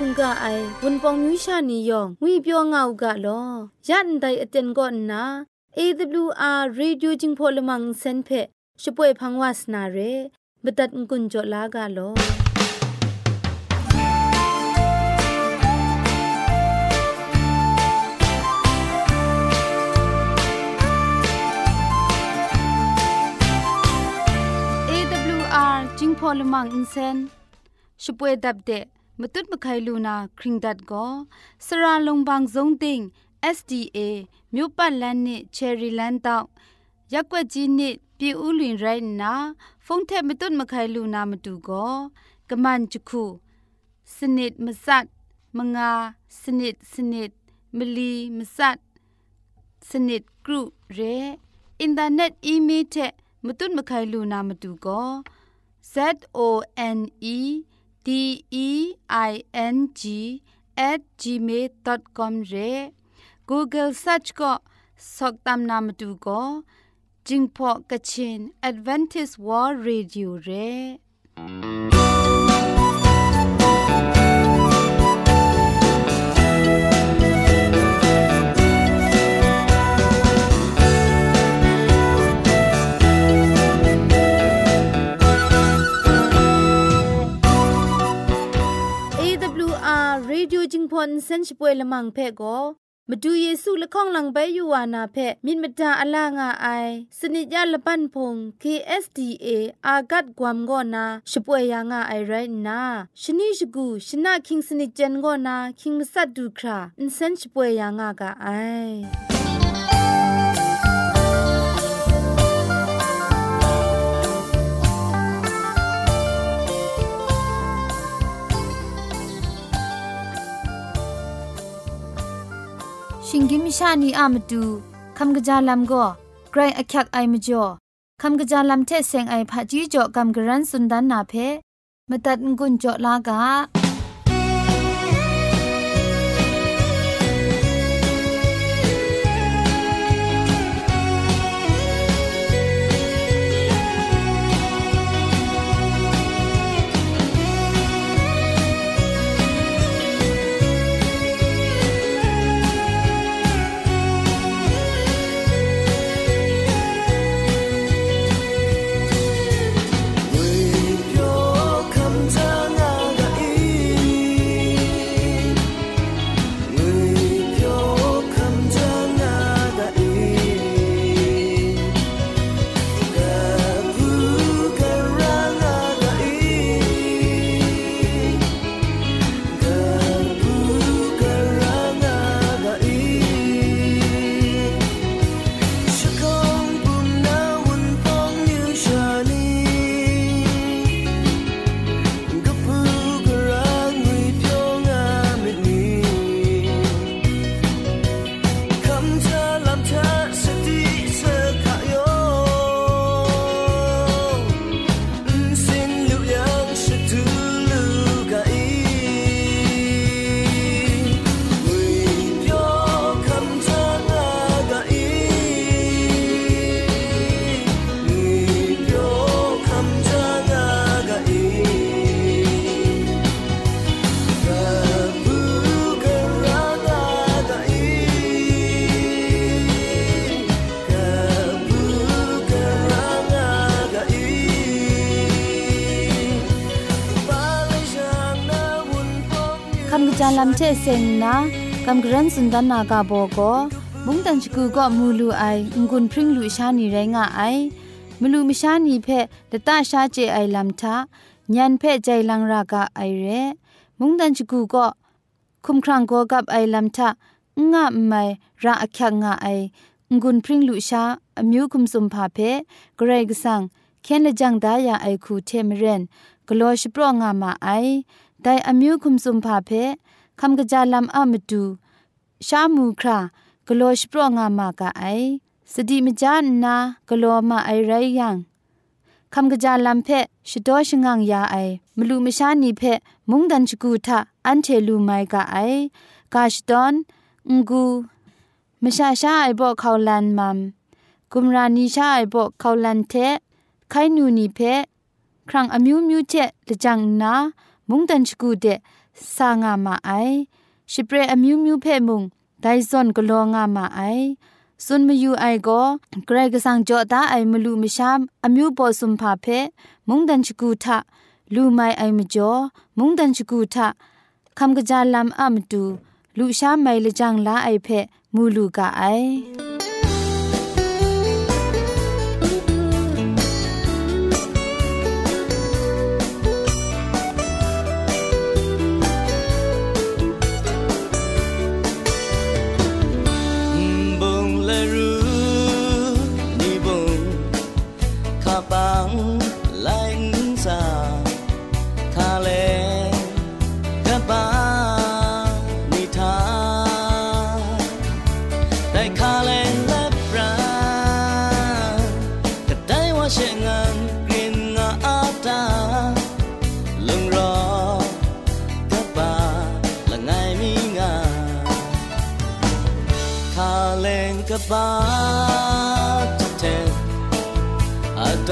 ราคุงกะไอวุนปองมิวชานียองงุยเปียวงาวกะลอยันไดอเต็นก็นา AWR Radio จิงพอลมังเซนเพช่วยพังวาสนาเรบตัดกุญจลากาลอ AWR จิงพอลมังอินเซนช่วยดับเดะ มตุดมะไคลูนาคริงดัดก็สระลงบางซงติง SDA မြို့ပတ်လန်းနစ်ချယ်ရီလန်းတောက်ရက်ွက်ကြီးနစ်ပြည်ဦးလွင်ရိုင်းနာဖုန်ထက်မတွတ်မခိုင်လူနာမတူကောကမန်ချခုစနစ်မစတ်မငါစနစ်စနစ်မလီမစတ်စနစ်ဂရုရဲအင်တာနက်အီးမေးလ်မတွတ်မခိုင်လူနာမတူကော Z O N E D E I N G at gmail.com re Google search ก็สอกตามนามดูก็จิงพอกะชิน Advantage World Radio เงพอนเซนช่วยละมังเพ่ก็มาดูเยซูละข้องหลังใบยูวานาเพมินมดาอลางาไอสนิจยาละปันพง KSDA อากัดกวมก็นาช่วยยางาไอไรนาชนิชกูชนะคิงสนิจเจนก็นาคิงมัสัดดูคราอินเซนช่วยยางากาไอ ชิงกิมชานีอามดูคำกระจาลำก็ไกรอักยักไอมจ่อคำกระจาลำเทเซงไอผาจีจ่อคำกระรันสุนดันนาเพมตัดงุนจ่อลากา เทเซงนะคำกระรันสุนดันนากาโบก็มุงตันชกูก็มูลูไองุนพริ้งลุชานีไรงะไอมลูมชานีเพตตาชาเจไอลำทะญันเพใจลังรากาไอเรมุงตันชกูก็คุมครังโกกับไอลำทะงะไม่ระอักยักงะไองุนพริ้งลุชาอมิวคุมสุมพาเพเกรกสังเคนละจังดายาไอคูเทมเรนกลอชโปรองามาไอไดอมิวคุมสุมพาเพ คำกะจาลำอะมดูชามูครากะโลชปรงามากะไอสติมจานนากะโลมาไอไรยังคำกะจาลำเพชดอชงังยาไอมลูมชานีเพมุงดันชกูทะอันเทลูไมกะไอกาชดอนงกูมชาชาไอบอกเขาลันมัมกุมรานีชาไอบอกเขาลันเทไคนูนีเพครั้งอมิวมิวเจละจังนามุงตันชกูเด ဆာငါမအိုင်ရှိပရအမျိုးမျိုးဖဲ့မှုဒိုင်ဇွန်ကလောငါမအိုင်စွန်မယူအိုင်ကိုဂရက်ကဆန်ကြတာအိုင်မလူမရှာအမျိုးပေါ်စွန်ဖာဖဲမုန်တန်ချကူထလူမိုင်အိုင်မကျော်မုန်တန်ချကူထခမ်ကကြလမ်အမတူလူရှာမိုင်လကြံလာအိုင်ဖဲမူလူကအိုင် คำกะจ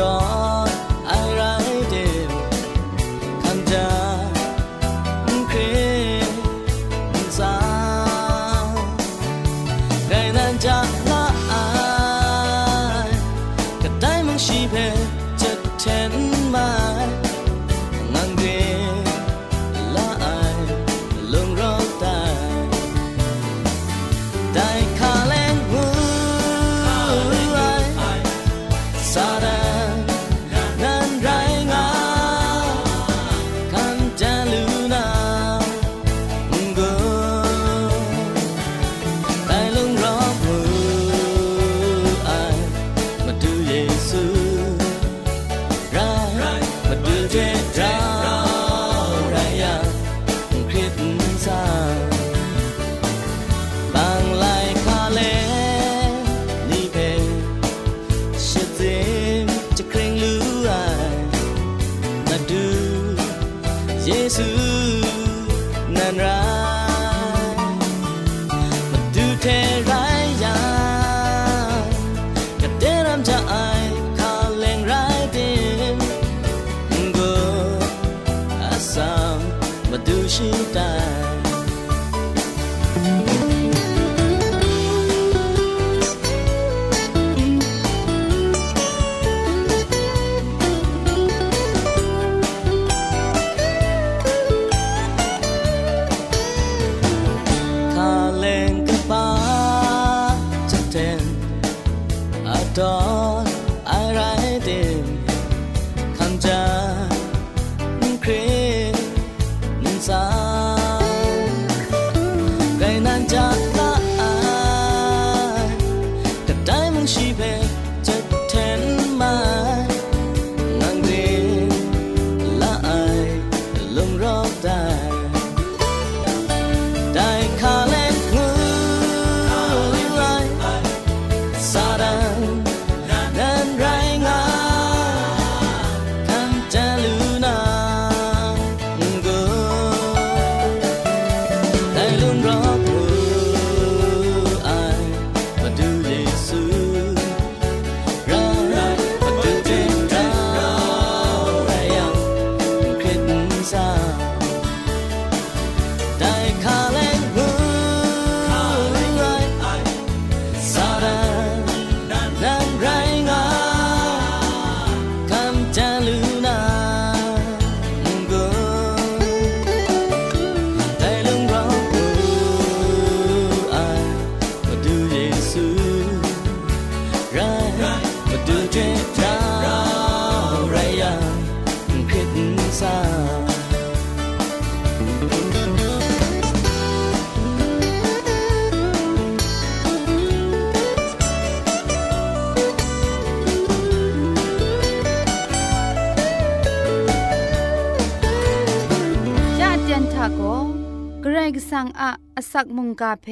สักมุงกาเพ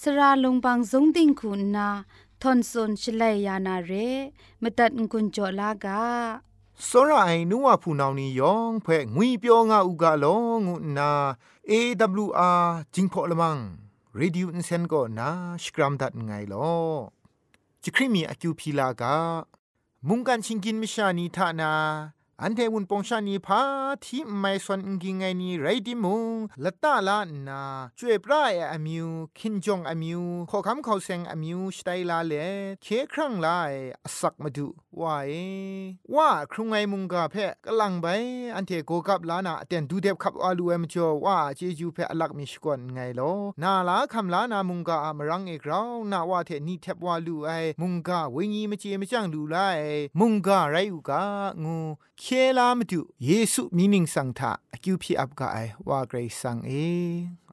สระลงบางสงติงคุณนาทอนซนชลัยยานาเรมตัดกุญจลากาစောရအိုင်နူဝဖူနောင်နီယောင်ဖဲငွေပြောငါဥကလောငုနာ AWR จิงพอลมัง Radio Insen ก็นาสกรัมดัดไงลอจิครีมีอคิวพีลากามุงกันชิงกินมิชานีทานา อันเทวุนปองชานีพาที่ไม่สวนกิงไงนี่ไรดิมุงละตาลานาช่วยปลายอามิวคินจงอามิวขอคำเขาเซงอามิวสไตลาเลเคครั้งลายสักมาดูว่าเอว่าครุงไงมุงกาเพะกลังไปอันเทโกกับลานาเต็นดูเด็บขับอาลูเอมจอว่าเจจูเพะอลักมิชกวนไงลอนาลาคำลานามุงกาอมรังเอกราวนาว่าเทนี่เทบว่าลูไอมุงกาเวงีมเจมจังลูไลมุงกาไรอูกางูเคลามตุเยซูมีนิงสังทาอคิวพีอับกาไอว่าเกรซังเอ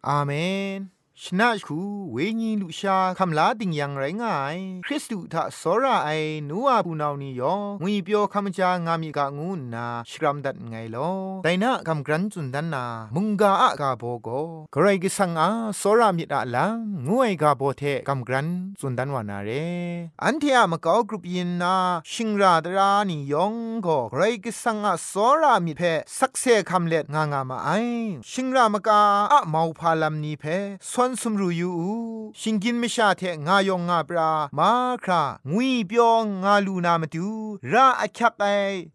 อาเมน ชนะคูเวญีลุชาคำลาติงยังไรง่าย คริสตุทะสระไอนัวปูนานียองุยเปียวคำจางามีกางูนาชรัมดัดไงลอแต่นะคำกรันจุนดันนา มุงกาอะกาโบโกกรกิสังอาสระมิดาลังงวยกาโบเทคำกรันจุนดันวานาเร อันเทียมะกอกรุปยินนา ชิงราดรานียองก็กรกิสังอาสระมิเพสักเซคำเล็ดงางามาไอ ชิงรามกาอะมาพาลัมนีเพนสมรูยูชิงกินไม่ชาเทงายองงาปรามาครางุยเปียวงาลูนามาดูราอักยักไอ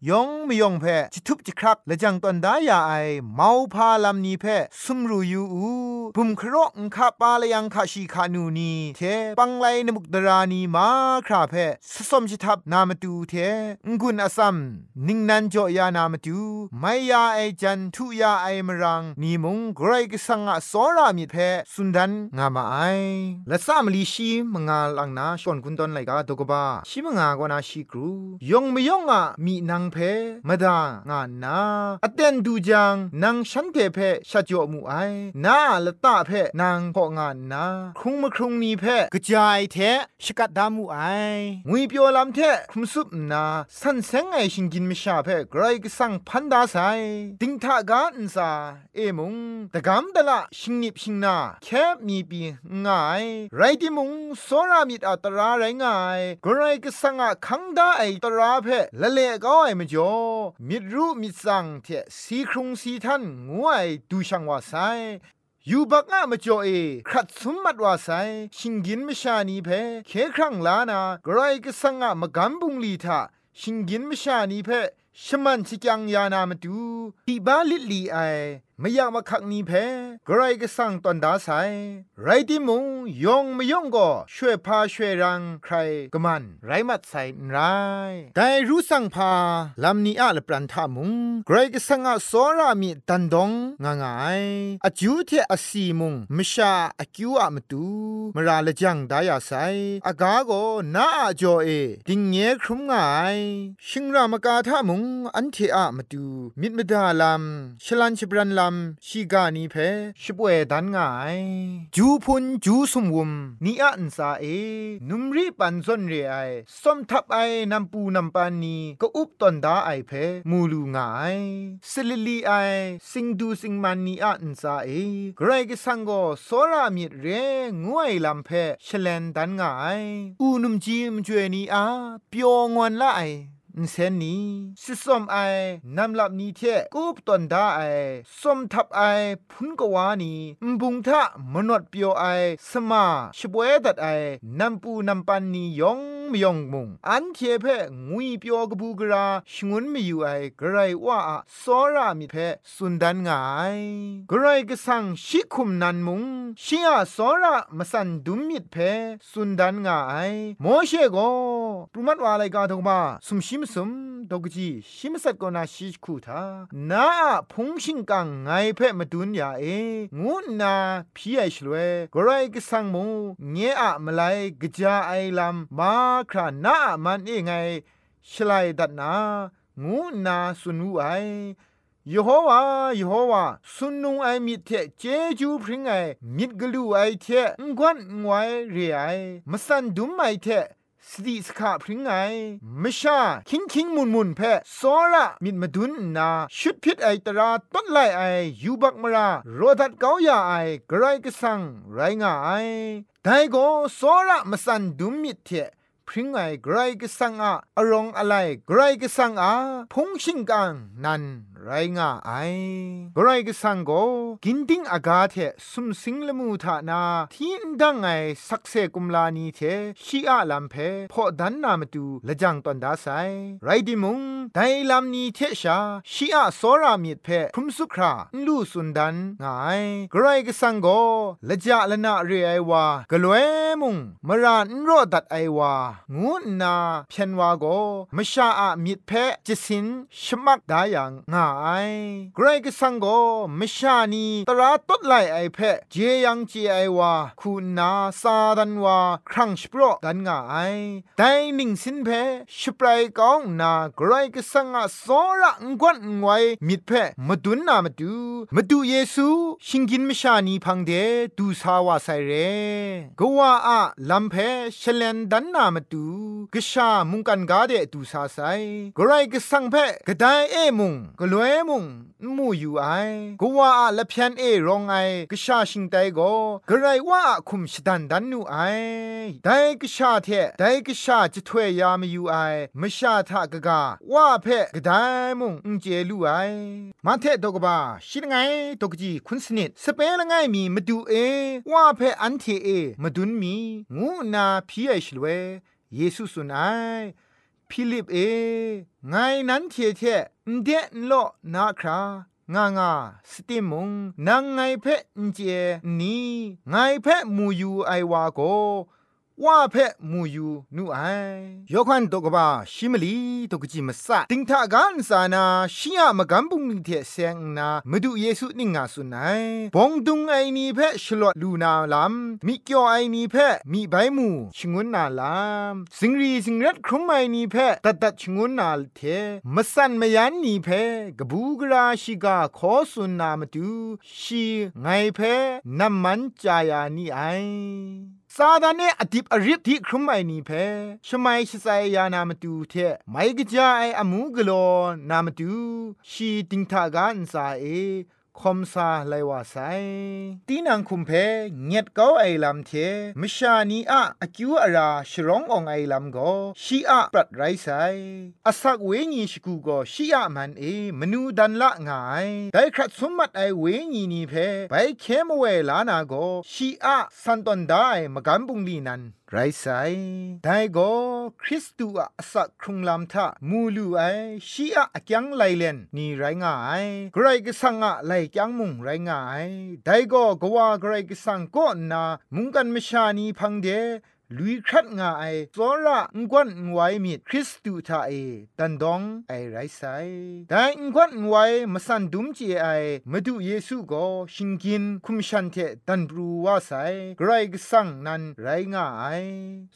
ยองไม่ยองเพจิทุบจิครักและจังตอนดายาไอเมาพาลำนี้เพสมรูยูบุมครอกคาปาลยังคาชีคานูนีเทปังไลนมุกดรานีมาคราเพสสมจิทับนามาดูเทงุนอสัมนิงนันจอยานามาดูไม่ยาไอจันทุยาไอมรังนีมุงไกรกสังอสอรามิเพสุนดันงามาไอและสามลีชีมงาลังนาชวนกุนตอนไลกาตกบ้าชิมงากนาชีกรูยงไม่ยองอะมีนางเพมดางานนาอเตนดูจังนางฉันเทเพชะจ่อมูไอนาละตาเพนางพองานนาครุงมครุงนีเพกระจายเทชกัดดามูไองุยเปียวลำเทคุมสุบนาสันเซงไอชิงกินมิชาเพไกรกสังพันดาไซติงทากาอินซาเอมุงตะกำตะละชิงนิบชิงนาแค่มีปีง่าย ไรที่มุงโซรามิดอัตราไรง่ายกรไรก็สังอะคังได้ไอตราเพละเลก็ไอมจ่อมิดรู้มิดสังเทสีครุงสีทันงวยดูช่างว่าไซยูบักงะมจ่อเอครัดสมมัดว่าไซชิงกินมชานีเพเคครั้งลานากรไรก็สังอะมกัมบุงลีทาชิงกินมชานีเพ ชมันชิจังยานามาดูที่บ้าลิลีไอไม่อยากมาคักนี้เพกรก็สั่งตอนดาไซไรที่มุงยองไม่ยองก็ช่วยพาช่วยรังใครก็มัน ไรมัดใส่ไรแต่รู้สั่งพาลำนี้อะละปรันทามุงไกรก็สั่งอะสอรามีตันดงงางายอาจูเทอสีมุงมชาอากิวอะมตูมราละจังดายาไซอากาโกนาอาจอเอดิงเงครุมง่าย ชิงรามกาทามุงอันเทอะมตูมิดมดาลำชลันชบรันลำชีกานีเพชิบเวดันง่าย จูพุนจูสมวุมนีอันซาเอ นุมรีปันซนเรไอสมทับไอนำปูนำปานีก็อุบตอนดาไอเพมูลูง่ายสลิลีไอสิงดูสิงมันนีอันซาเอไกรกสังโกโซรามิดเรงวยลำเพชเลนดันง่าย อูนุมจีมจวยนีอาเปียวงวนละไอ เซนนี้สิสมไอนำหลับนี้เทกูปตอนดาไอสมทับไอพุนกวานีมบุงทะมนดเปียวไอสมาชบวยดัดไอนำปูนำปันนียองมยองมุงอันเทเพงุยเปียวกบูกราชงุนมีอยู่ไอกระไรว่าสอรามิเพสุนดันงายกระไรกสังชิคุมนันมุงชิอาสอระมสันดุมมิดเพสุนดันงายโมเชโกปรุมัดวาไลกาทกมาสุมชิมสุมดกจีชิมสัตกนาชิคูทานาพงชิงกังไงเพมาดุนยาเองูนาพี่ไอชลเวกระไรกสังมุงเงอะมไลกจาไอลำมาครานามันเอไงชลายดัดนางูนาสุนูไอยโฮวาเยโฮวาสุนนุงไอมิเทเจจูพริงไอมิดกลูไอเทงกวนงวยเรไอมสันดุมไอเท สติสขาพริงไงมชาคิงคิงมุนมุนเพโซระมิดมาดุนนา ชุดพิษไอตราต้นไลไอยูบักมราโรดัดเกาอย่าไอกระไรกสังไรงาไอไดโกโซระมสันดุมมิดเทพริ้งไงไกรก็สังอาอรองอะไรไกรก็สังอาพงชิงกังนัน ไรงาไอกรก็สังโกกินดิ้งอากาเทสุมสิงละมูทานาที่ดังไงสักเซกุมลานีเทชีอาลัมเพพอดันนามาดูละจังตันดาไซไรดิมุงไดลัมนีเทชาชีอาโซรามิดเพคุมสุคราลูสุนดันงายกรก็สังโกละจาละนาเรไอวากลวยมุงมรานรอดัดไอวางูนาเพียนวาโกมชาอามิดเพจิสินชมักดายังงายกรกสังโกมชานีตราตดไลไอเพเจยังเจไอวาคุณนาซาดันวาครั้งสปรดันงายแต่หนิ่งสินเพชปรายกองนากรกสังอาโซระงกวนงไวมิดเพมาดุนนามาดูมาดูเยซูชิงกินมชานีพังเดดูสาวาไซเรกว่าอะลัมเพชเลนดันนามาดูกชามุงกันกาเดดูสาไซกรกสังเพกระไดเอมุงกลวยมุงมูอยู่ไอกว่าละเพียนเอรองไอกชาชิงไตโกกะไรว่าคุมชดันดันนูไอไดกชาเทไดกชาจะถวยยามอยู่ไอมชาทะกะกาว่าเพกะไดมุงอุเจลูไอมาเทดกบาชิดไงตกจีคุณสนิดสเปละไงมีมาดูเอ ว่าเพอันเทเอมาดุนมีงูนาพีไอชลเวเยซูสุนัย พิลิปเอไงนั้นเทเทเดนโลนาครางางาสติมุงนางไงเพะเจนีไงเพะมูยูไอวาโก ว่าเพะมูยูนูไอยกขันตกบาชิมลีตกจิมสะติงทากันสานาชิยามกันบุงนิเทเซงนามดุเยซูนิงาสุนัยบงดุงไอนีเพะชลวดลูนาลัมมิเกียวไอนีเพะมีใบมูชงวนนาลัมสิงรีสิงรัดครุมไอนีเพะตัดตัดชงวนนาเทมสันมยันนีเพะกบูกราชิกาขอสุนนามตุชีไงเพะน้ำมันจายานีไอ ซาดานเนอดิบอริบที่ครุมไอนีเพชมัยชไซยานามาดูเทไม่กจาไออมูกโลนามาดูชีติงทากันซาเอ คอมซาไลวาไซตีนังคุมเพเงียดเก้าไอลำเทมชานีอะอคิวอาราชร้ององไอลำก็ชีอะปรัดไรไซอาศักเวญีชกูก็ชีอะมันเอมนูดันละงายได้ครัดสมมัดไอเวญีนีเพไปเคมเวลานาโกชีอะสันตอนได้มกันบุงลีนัน ไรไซได้ก็คริสตูอะสักครุงลำทะมูลูไอชีอะอจังไลเลนนี่ไรง่ายไกรก็สังอะไลจังมุงไรง่ายได้ก็กว่าไกรก็สังก็นามุงกันมชานีพังเด ลุยครัดงาไอซอระงกวนไวมิดคริสตูทาเอตันดองไอไรไซแต่งกวนไวมาสันดุมจีไอมาดูเยซูก็ชิงกินคุมชันเทตันบรูว่าไซไกรกสังนันไรงาไอ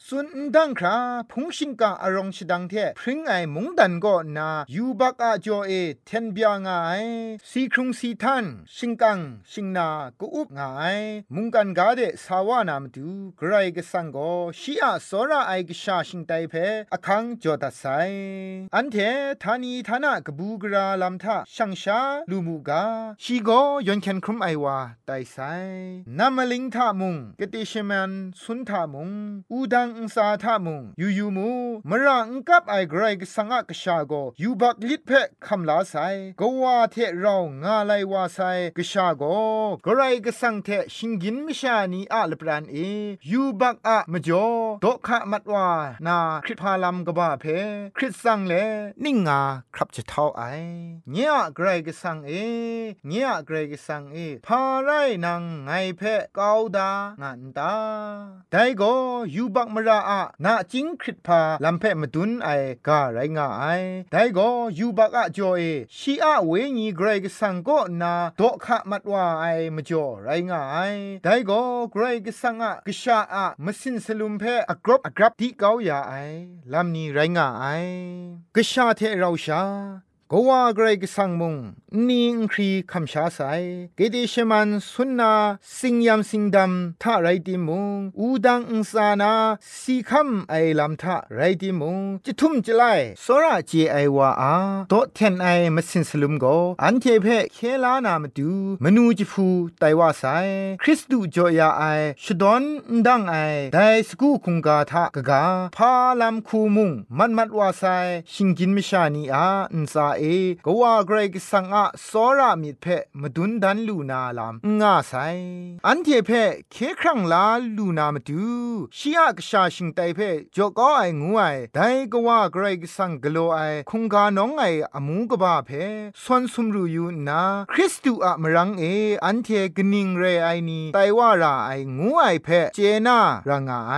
สุนดังคราพงชิงกาอารองชดังเทพริงไอมงดันก็นายูบักอาจอเอเทนเบียงไอสีครุงสีทันชิงกังชิงนากูอุบงไอมุงกันกาเดสาวานามดูไกรกสังก็ชีอะสอระไอกชาชิงไตเพอคังจอดัสไซอันเททานีทานากบูกราลัมทาช่างชาลูมูกาชีโกยอนเคนครุมไอวาไตไซนามลิงทามุงกติชมันสุนทามุงอูดังอุสาทามุงยูยูมูมรังกับไอกรกสังกชาโกยูบักลิดเพคำลาไซกวาเทเรางาไลวาไซกชาโกกรกสังเทชิงกินมิชานีอะลปรานเอยูบักอะมจอดอกขะมัดว่านาคริพาลัมกบ้าเพคริตสังเลนิ่งงาครับจะเท่าไอเนียไกรกสังเอเนียไกรกสังเอพาไรนังไงเพกาวดางันตาไดโกยูบักมราอะนาจิงคริพาลัมเพมาดุนไอกาไรงาไอไดโกยูบักอะจอเอชีอะเวญีไกรกสังก็นาดอกขะมัดว่าไอมจ่อไรงาไอไดโกไกรกสังอะกชาอะมสินสลุมเพอกรบอกรับที่เกาอย่าไอลำนี้ไรงาไอกษาเทเราชา ก็ว่าเกรกสังมุงนิงครีคำชาไซเกดิชมันสุนนาสิงยามสิงดำท่าไรติมุงอูดังอุสานาสีคำไอลำท่าไรติมุงจิทุ่มจิไลสระเจไอวาอาโตเทนไอมาสินสลุมโกอันเทเพเคลานามาดูมนูจิฟูไตว่าไซคริสตูจอยาไอชดอนดังไอไดสกูคุงกาทากะกาพาลำคูมุงมันมัดว่าไซชิงกินมิชานีอาอินซาเอกว่าเกรกสังอะสอรามิดเพมาดุนดันลูนาลามง่าไซอันเทเพเคครั้งลาลูนามาดูชียกชาชิงไตเพจอกอไองูไอไดกว่าเกรกสังกโลไอคงกาน้องไออมูกบ้าเพสวนสุมรูยูนาคริสตูอะมรังเออันเทกนิงเรไอนีไตว่าราไองูไอเพเจนารางไอ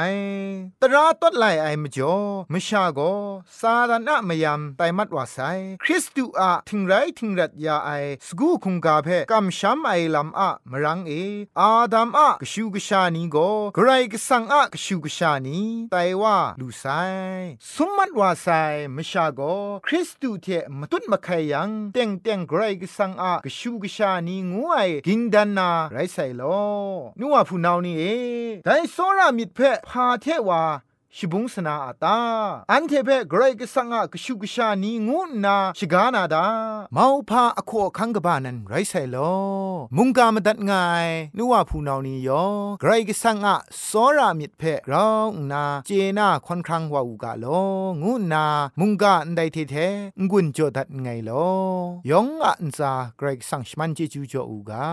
ตราตดไลไอมจ่อมชาโกซาดานะมยามไตมัดว่าไซคริสตูอะทิงไรทิงรัดยาไอสกูคุงกาเพกัมชัมไอลัมอะมรังเอ อาดัมอะกชูกชานีโกไกรกสังอะกชูกชานีไตว่าลูไซสมมัดว่าไซมชาโกคริสตูเทมตุนมะไคยังเต็งเต็งไกรกสังอะกชูกชานีงูไอกิงดันนาไรไซโลนัวผู้นาวนี่เอไดโซรามิดเพพาเทวา ชิบุงสนาอาตาอันเทเปเกรกสังะกชุกชานีงูนาชิกานาดาเมาพาอโคคังกบานันไรไซโลมุงกามดัดงายนัวผู้นานี้ยอเกรกสังะสอรามิดเพกราวนาเจนาควนครังวาอูกาโลงูนามุงกาอันไดเทเทงุนโจดัดไงโลยองอันซาเกรกสังชมันเจจูโจอูกา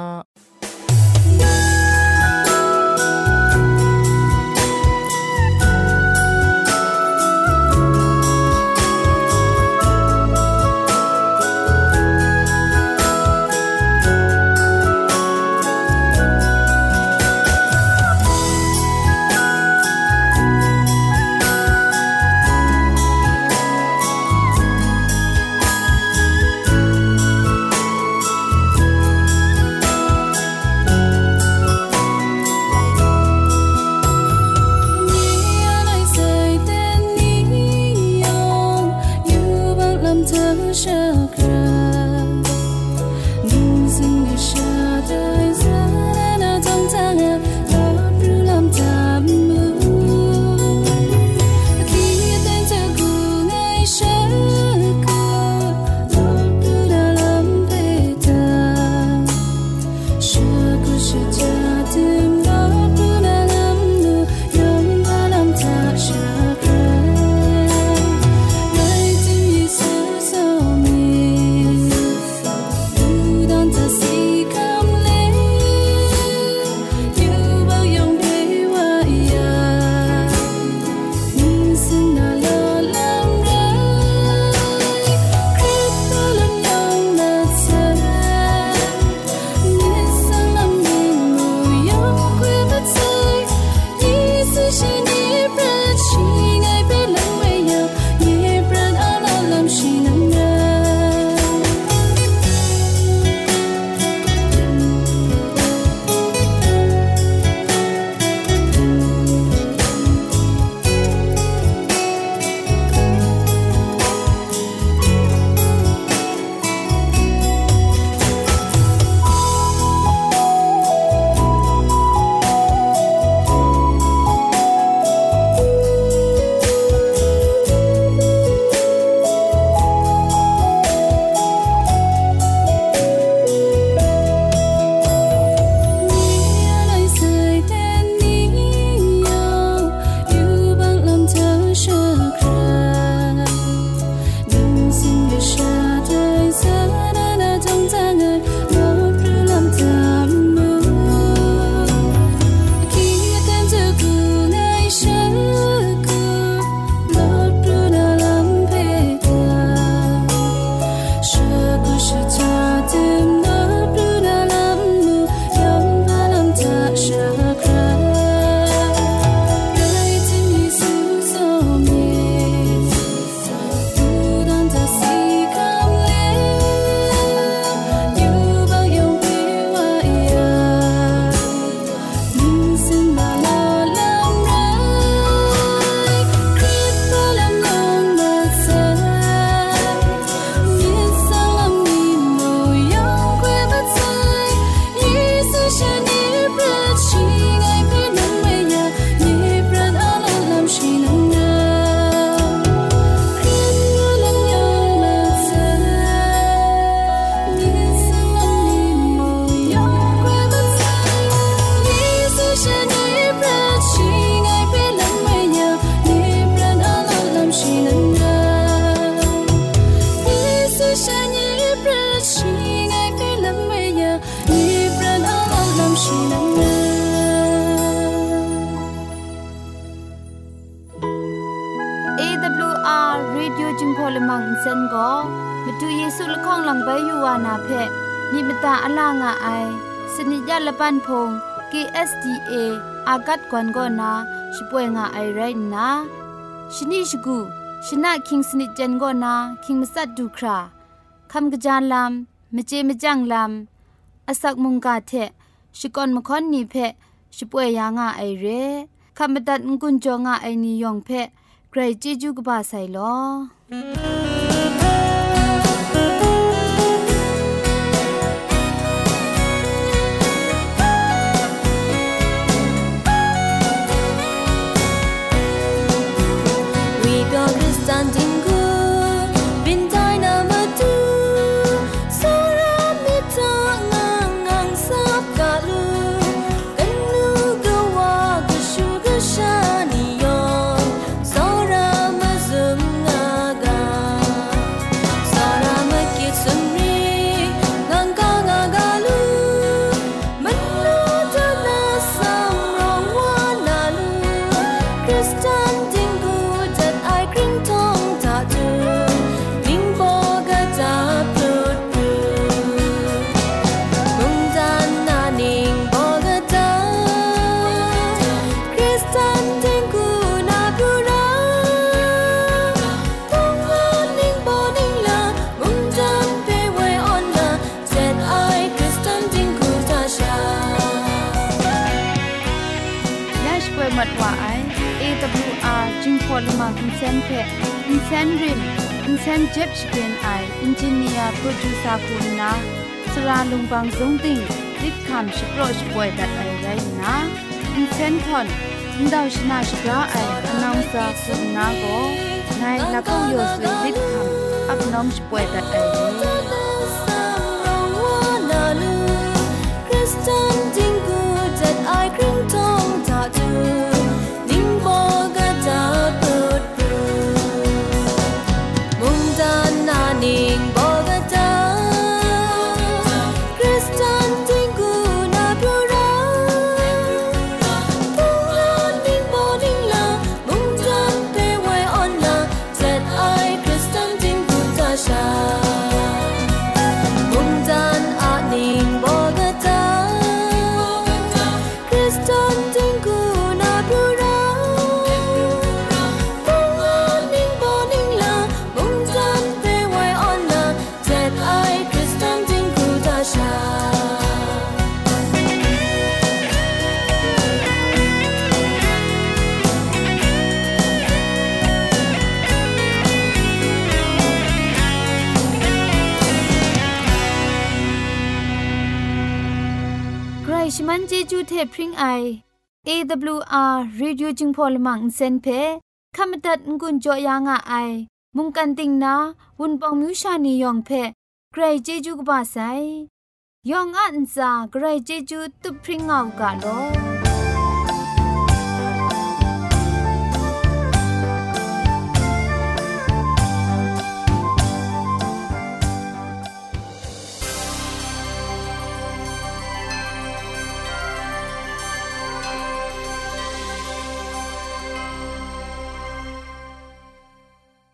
KSDA อากัดกวนก็นาช่วยงาไอไรนะชนิชกูชนะคิงสนิจันก็นาคิงมัสัดดูคราคำกระจานลำมเจมจังลำอาศักมุงกาเทชิกอนมคอนนีเพช่วยยางาไอเรคำบัดงกุนจงาไอนิยองเพใครจีจูกบาไซลอ อินเซนเจ็บชกินไออินจิเนียร์โปรดิวเซาคุณนาสราลุงบางสงติงลิดคำชโปรชป่วยดัดไอไรนะอินเซนคอนจิงดาวชนาชกราไออนองซาสุนาโกไงลักโยสลิดคำอับน้องชป่วยดัดไอเร Kristen Dingu that I kring tong ta tu Ning เทพริงไอ AWR Radio จึงพอลมังเซนเพขามตัดงุนจอยางอ้ายมุงกันติงนาวุนปองมิวชานียองเพใครเจจูกบาไซยองอันซาใครเจจูตุพริงเอากาโล